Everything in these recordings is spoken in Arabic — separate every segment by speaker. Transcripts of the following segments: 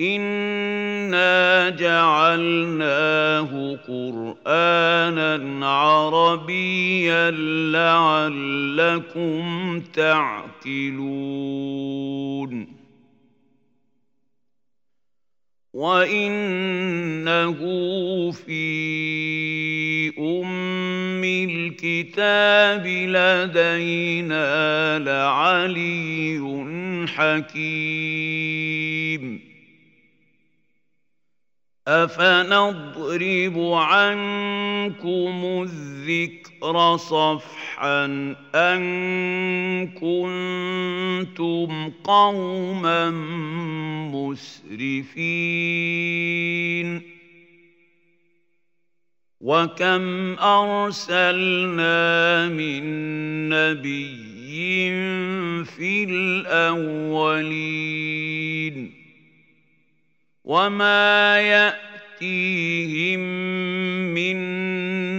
Speaker 1: انا جعلناه قرانا عربيا لعلكم تعقلون وانه في ام الكتاب لدينا لعلي حكيم افنضرب عنكم الذكر صفحا ان كنتم قوما مسرفين وكم ارسلنا من نبي في الاولين وما ياتيهم من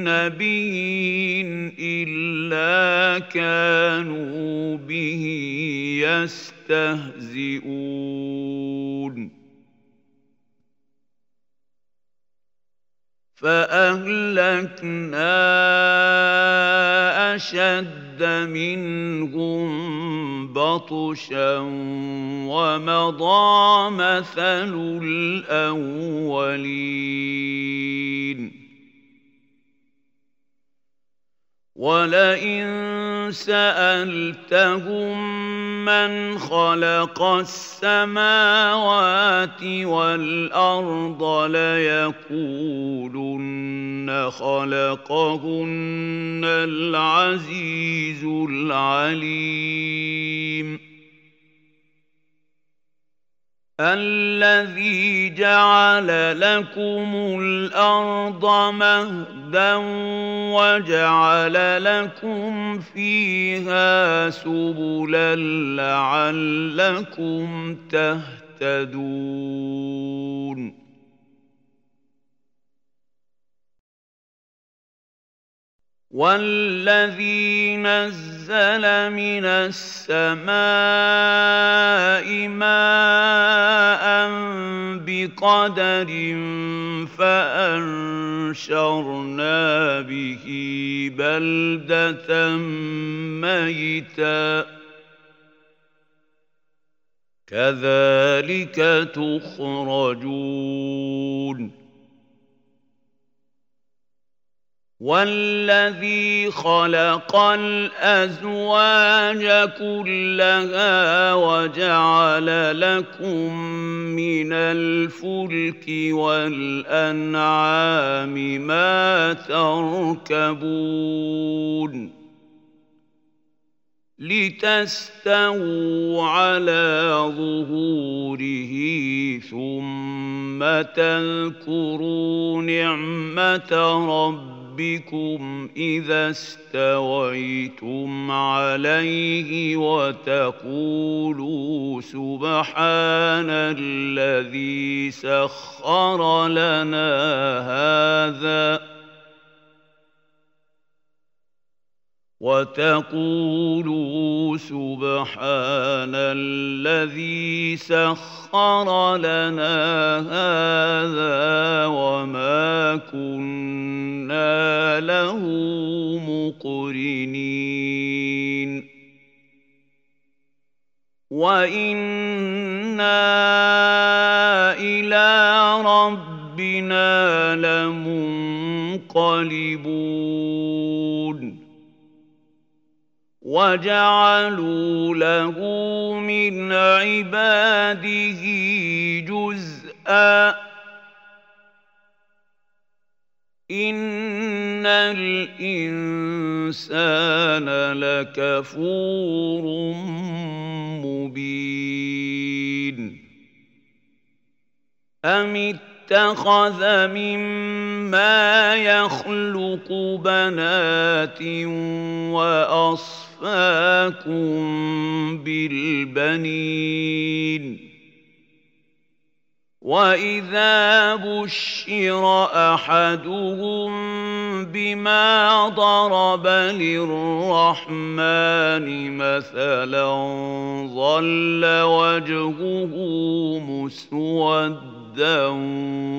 Speaker 1: نبي الا كانوا به يستهزئون فأهلكنا أشد منهم بطشا ومضى مثل الأولين. ولئن سالتهم من خلق السماوات والارض ليقولن خلقهن العزيز العليم الذي جعل لكم الأرض مهدا وجعل لكم فيها سبلا لعلكم تهتدون والذي نزل من السماء ماء بقدر فانشرنا به بلده ميتا كذلك تخرجون والذي خلق الازواج كلها وجعل لكم من الفلك والانعام ما تركبون لتستووا على ظهوره ثم تذكروا نعمه ربكم ربكم إذا استويتم عليه وتقولوا سبحان الذي سخر لنا هذا وتقولوا سبحان الذي سخر لنا هذا وما كنا له مقرنين. وأنا إلى ربنا لمنقلبون. وجعلوا له من عباده جزءا. ان الانسان لكفور مبين. ام اتخذ مما يخلق بنات وأصفاكم بالبنين. وإذا بشر أحدهم بما ضرب للرحمن مثلا ظل وجهه مسودا.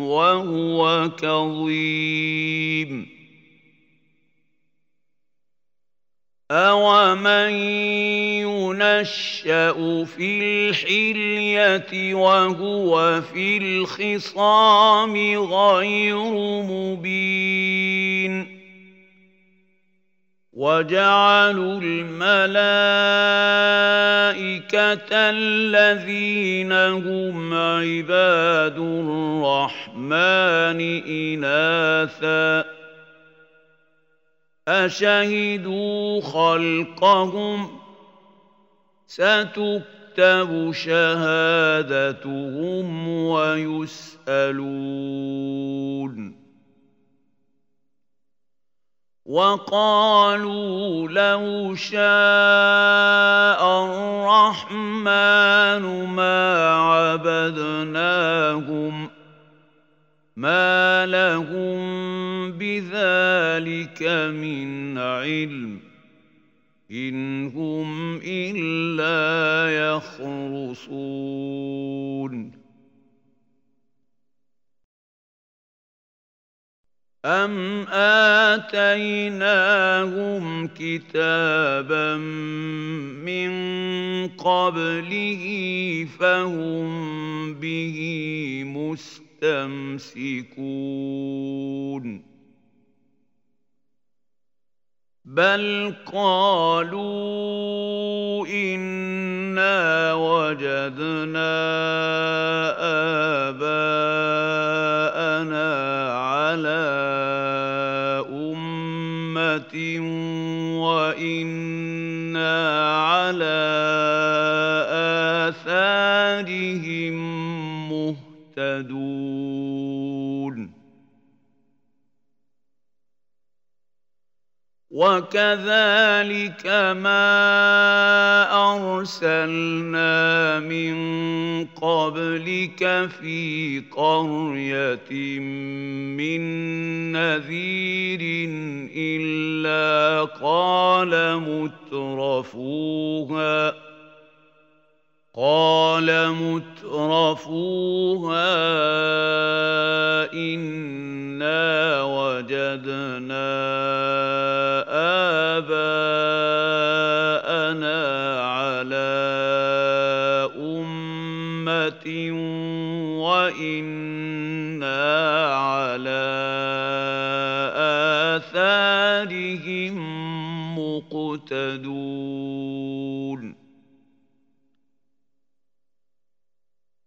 Speaker 1: وهو كظيم. أومن ينشأ في الحلية وهو في الخصام غير مبين وجعلوا الملائكة الذين هم عباد الرحمن إناثاً. أشهدوا خلقهم؟ ستكتب شهادتهم ويسألون. وقالوا لو شاء الرحمن ما عبدناهم ما لهم بذلك من علم إن هم إلا يخرصون. أم آتيناهم كتابا من قبله فهم به مستقيم يستمسكون بل قالوا إنا وجدنا آباءنا وإنا وكذلك ما ارسلنا من قبلك في قريه من نذير الا قال مترفوها قال مترفوها انا وجدنا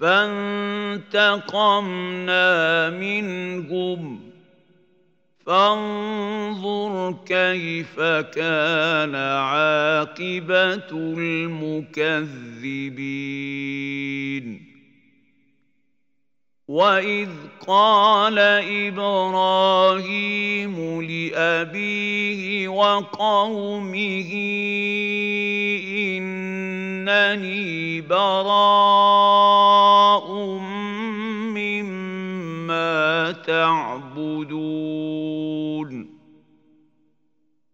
Speaker 1: فانتقمنا منهم. فانظر كيف كان عاقبة المكذبين. واذ قال إبراهيم لابيه وقومه انني براء مما تعبدون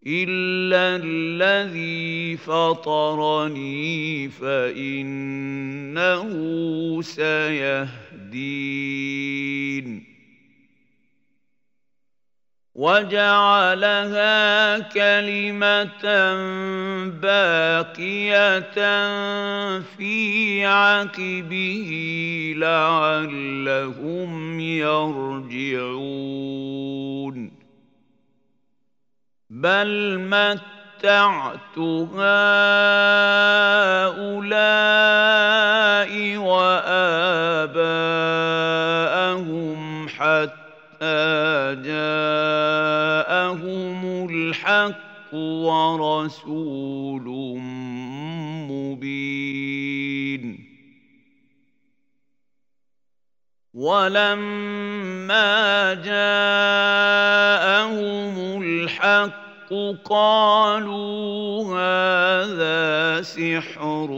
Speaker 1: الا الذي فطرني فانه سيهدين وجعلها كلمة باقية في عقبه لعلهم يرجعون. بل متعت هؤلاء وآباءهم حتى جاءهم الحق ورسول مبين. ولما جاءهم الحق قالوا هذا سحر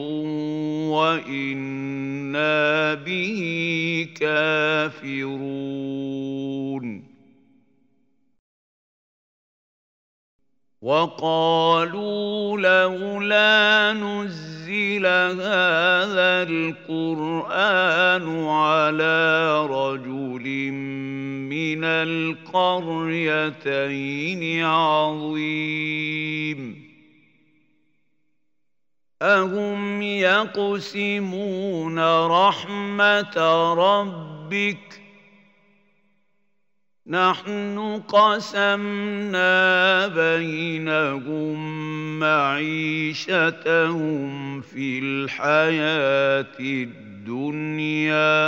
Speaker 1: وإنا به كافرون. وقالوا لولا نزل هذا القرآن على رجل القريتين عظيم. أهم يقسمون رحمة ربك. نحن قسمنا بينهم معيشتهم في الحياة الدنيا.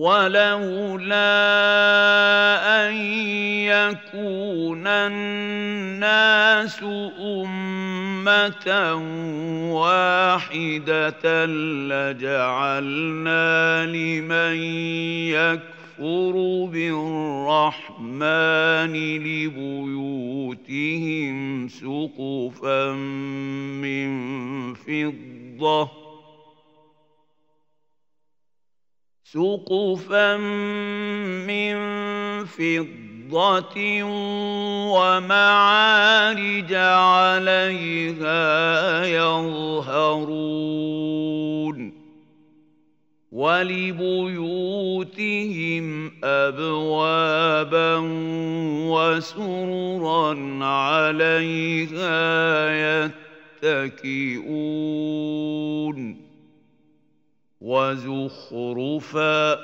Speaker 1: ولولا أن يكون الناس أمة واحدة لجعلنا لمن يكفر بالرحمن لبيوتهم سقفا من فضة سقفا من فضة ومعارج عليها يظهرون ولبيوتهم أبوابا وسررا عليها يتكئون وزخرفا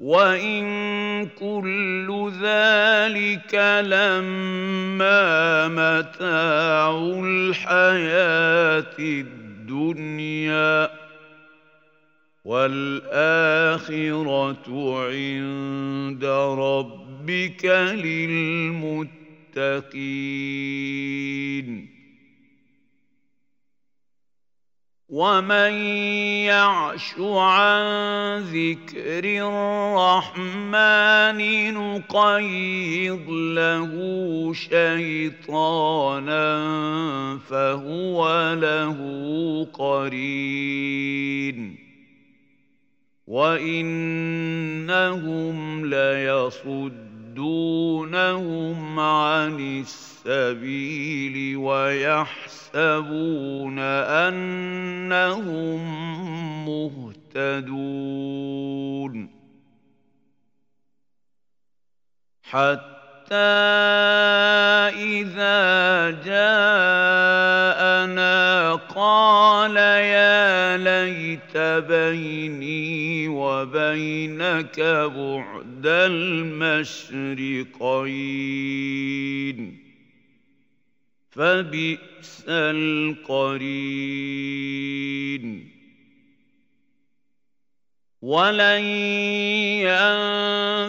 Speaker 1: وإن كل ذلك لما متاع الحياة الدنيا والآخرة عند ربك للمتقين. ومن يعش عن ذكر الرحمن نقيض له شيطانا فهو له قرين وانهم ليصدونهم عن السبيل ويحسبون يحسبون أنهم مهتدون. حتى إذا جاءنا قال يا ليت بيني وبينك بعد المشرقين فبئس القرين ولن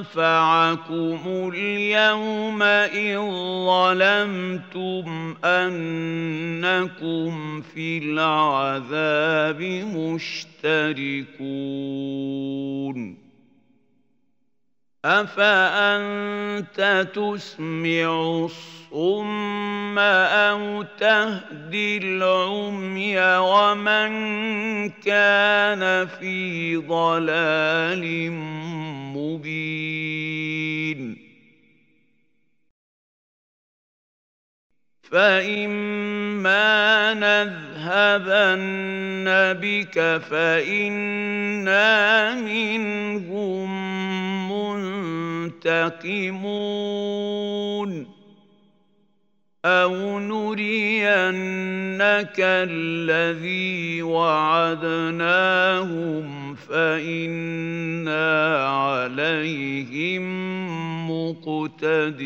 Speaker 1: ينفعكم اليوم إذ ظلمتم أنكم في العذاب مشتركون أفأنت تسمع الصم أو تهدي العمي ومن كان في ضلال مبين؟ فإما نذهبن بك فإنا منهم منتقمون أو نرينك الذي وعدناهم فإنا عليهم مقتدرون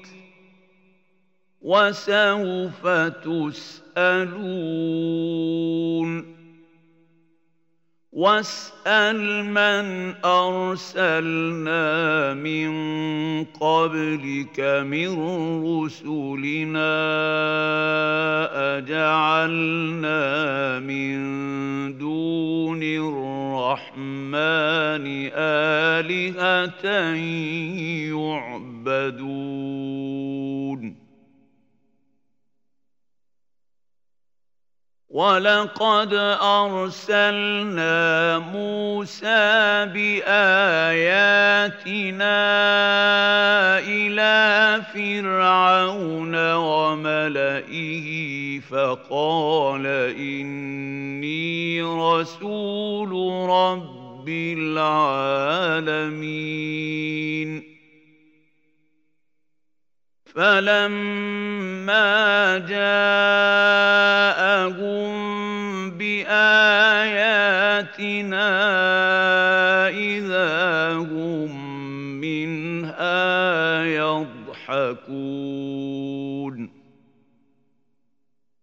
Speaker 1: وسوف تسألون. واسأل من أرسلنا من قبلك من رسلنا أجعلنا من دون الرحمن آلهة يعبدون. ولقد ارسلنا موسى باياتنا إلى فرعون وملئه فقال اني رسول رب العالمين فلما جاءهم باياتنا اذا هم منها يضحكون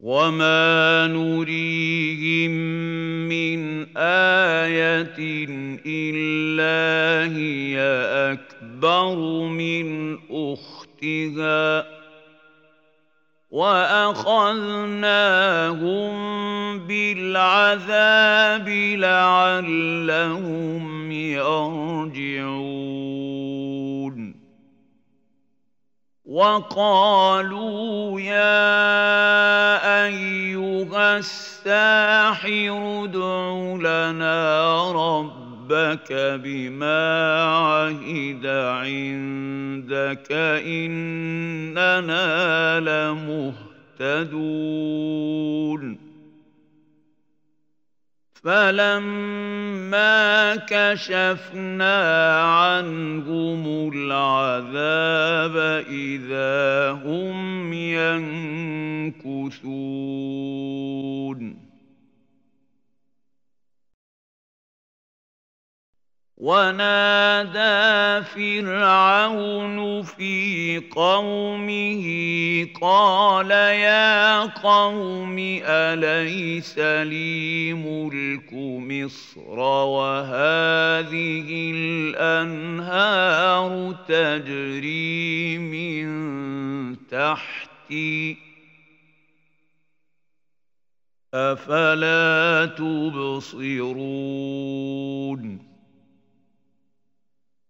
Speaker 1: وما نريهم من إيه الا هي اكبر من أخرى أختها وأخذناهم بالعذاب لعلهم يرجعون. وقالوا يا أيها الساحر ادع لنا ربك ربك بما عهد عندك إننا لمهتدون. فلما كشفنا عنهم العذاب إذا هم ينكثون. ونادى فرعون في قومه قال يا قوم أليس لي ملك مصر وهذه الأنهار تجري من تحتي أفلا تبصرون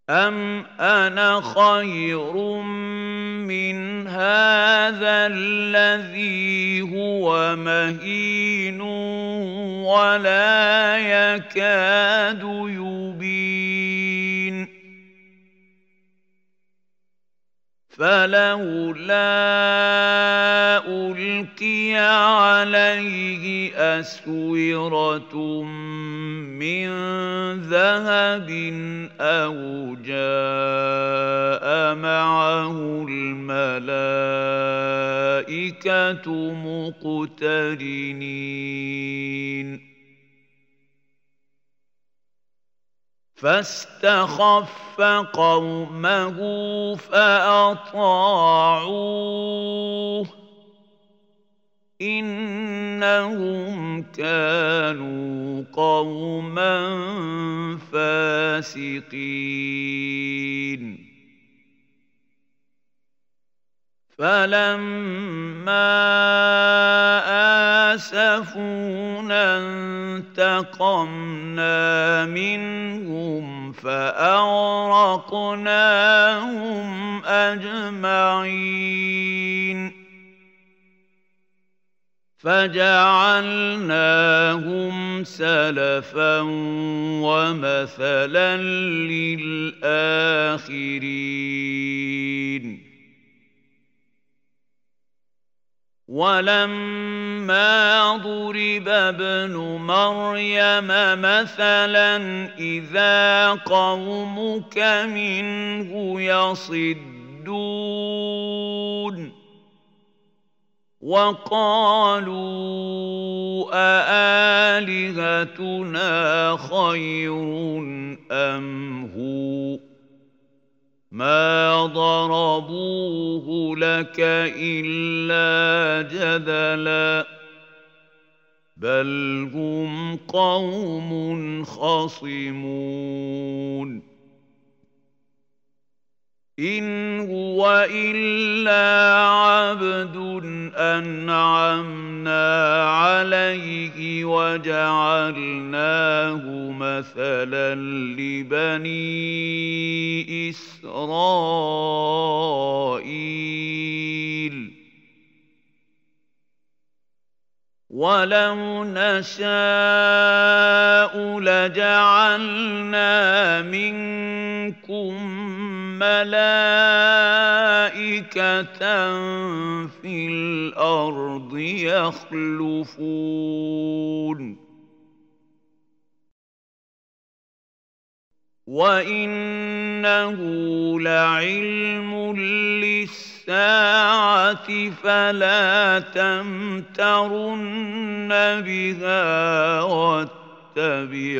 Speaker 1: أم أنا خير من هذا الذي هو مهين ولا يكاد يبين فلولا ألقي عليه أسورة من ذهب أو جاء معه الملائكة مقترنين. فاستخف قومه فأطاعوه. إنهم كانوا قوما فاسقين. فلما آسفونا انتقمنا منهم فأغرقناهم أجمعين فجعلناهم سلفا ومثلا للآخرين ولما ضرب ابن مريم مثلا إذا قومك منه يصدون وقالوا أآلهتنا خير أم هو ما ضربوه لك الا جدلا بل هم قوم خصمون إن هو إلا عبد أنعمنا عليه وجعلناه مثلا لبني إسرائيل ولو نشاء لجعلنا منكم ملائكة في الأرض يخلفون. وإنه لعلم للساعة فلا تمترن بها واتبعون.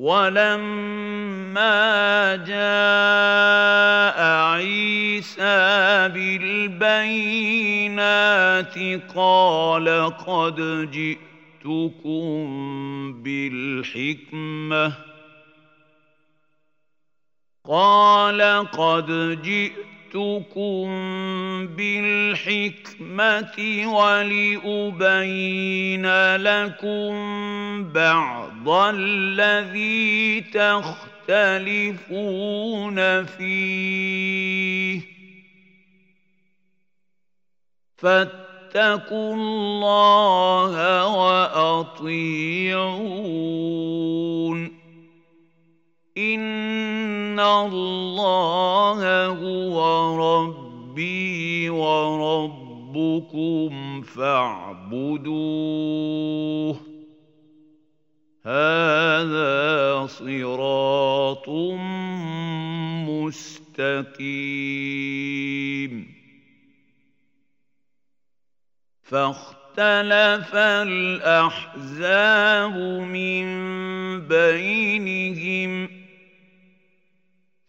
Speaker 1: ولما جاء عيسى بالبينات قال قد جئتكم بالحكمه قال قد جئتكم جئتكم بالحكمة ولأبين لكم بعض الذي تختلفون فيه. فاتقوا الله وأطيعون. إن الله هو ربي وربكم فاعبدوه. هذا صراط مستقيم. فاختلف الأحزاب من بينهم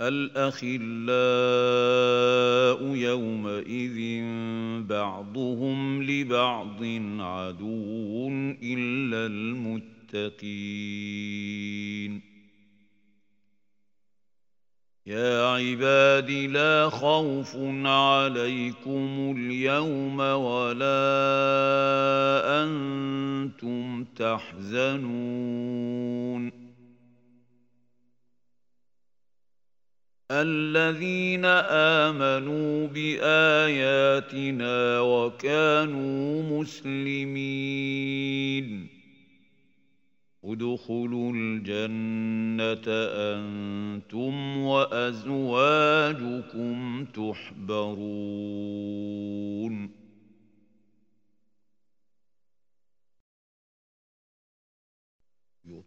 Speaker 1: الأخلاء يومئذ بعضهم لبعض عدو إلا المتقين. يا عباد لا خوف عليكم اليوم ولا أنتم تحزنون. الذين آمنوا بآياتنا وكانوا مسلمين. ادخلوا الجنة أنتم وأزواجكم تحبرون.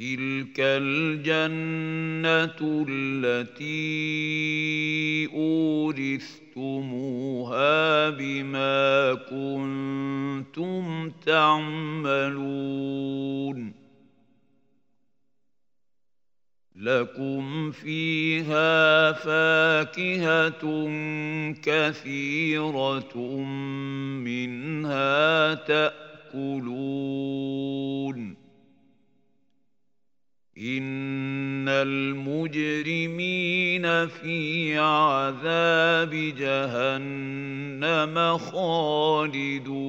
Speaker 1: وتلك الجنة التي أورثتموها بما كنتم تعملون. لكم فيها فاكهة كثيرة منها تأكلون. إن المجرمين في عذاب جهنم خالدون.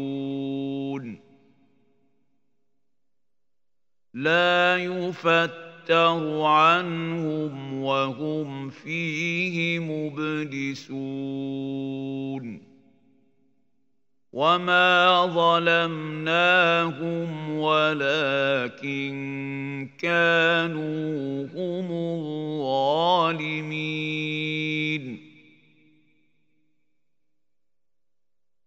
Speaker 1: لا يفتر عنهم وهم فيه مبلسون. وما ظلمناهم ولكن كانوا هم الظالمين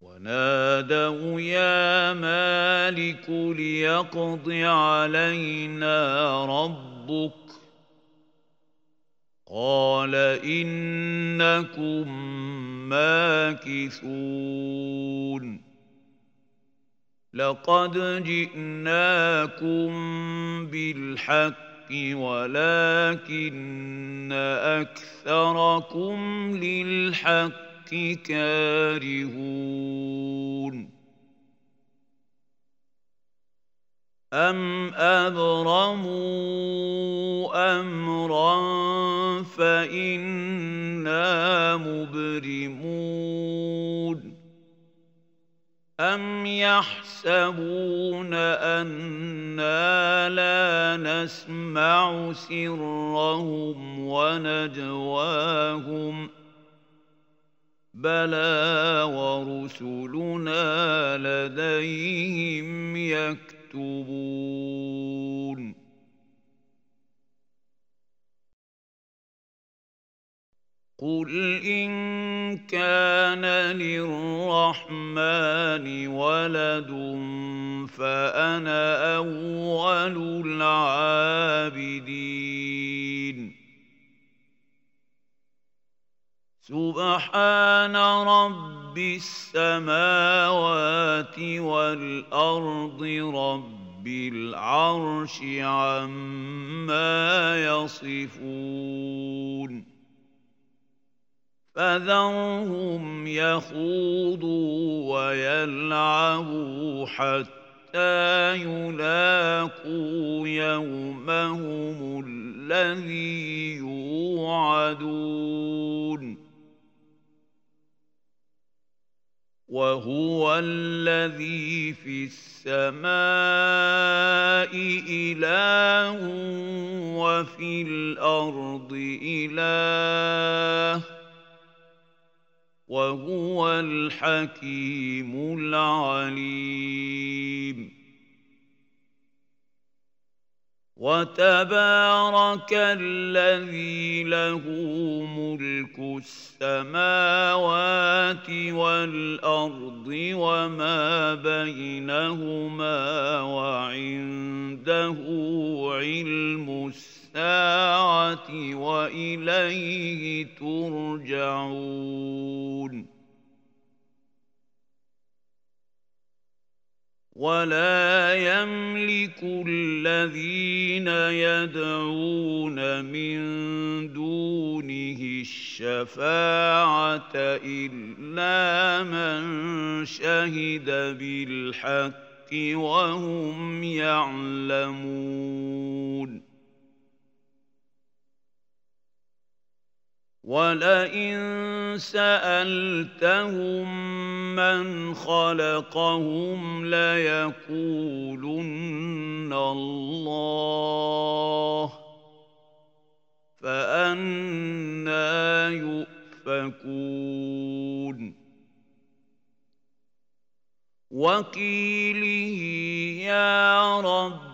Speaker 1: ونادوا يا مالك ليقض علينا ربك قال إنكم ماكثون. لقد جئناكم بالحق ولكن أكثركم للحق كارهون. أم أبرموا أمرا فإنا مبرمون أم يحسبون أنا لا نسمع سرهم ونجواهم بلى ورسلنا لديهم يكتبون يكتبون قل إن كان للرحمن ولد فأنا أول العابدين. سبحان رب السماوات والأرض رب العرش عما يصفون. فذرهم يخوضوا ويلعبوا حتى يلاقوا يومهم الذي يوعدون. وهو الذي في السماء إله وفي الأرض إله وهو الحكيم العليم. وتبارك الذي له ملك السماوات والأرض وما بينهما وعنده علم الساعة وإليه ترجعون. ولا يملك الذين يدعون من دونه الشفاعه الا من شهد بالحق وهم يعلمون ولئن سالتهم من خلقهم ليقولن الله فانا يؤفكون وقيله يا رب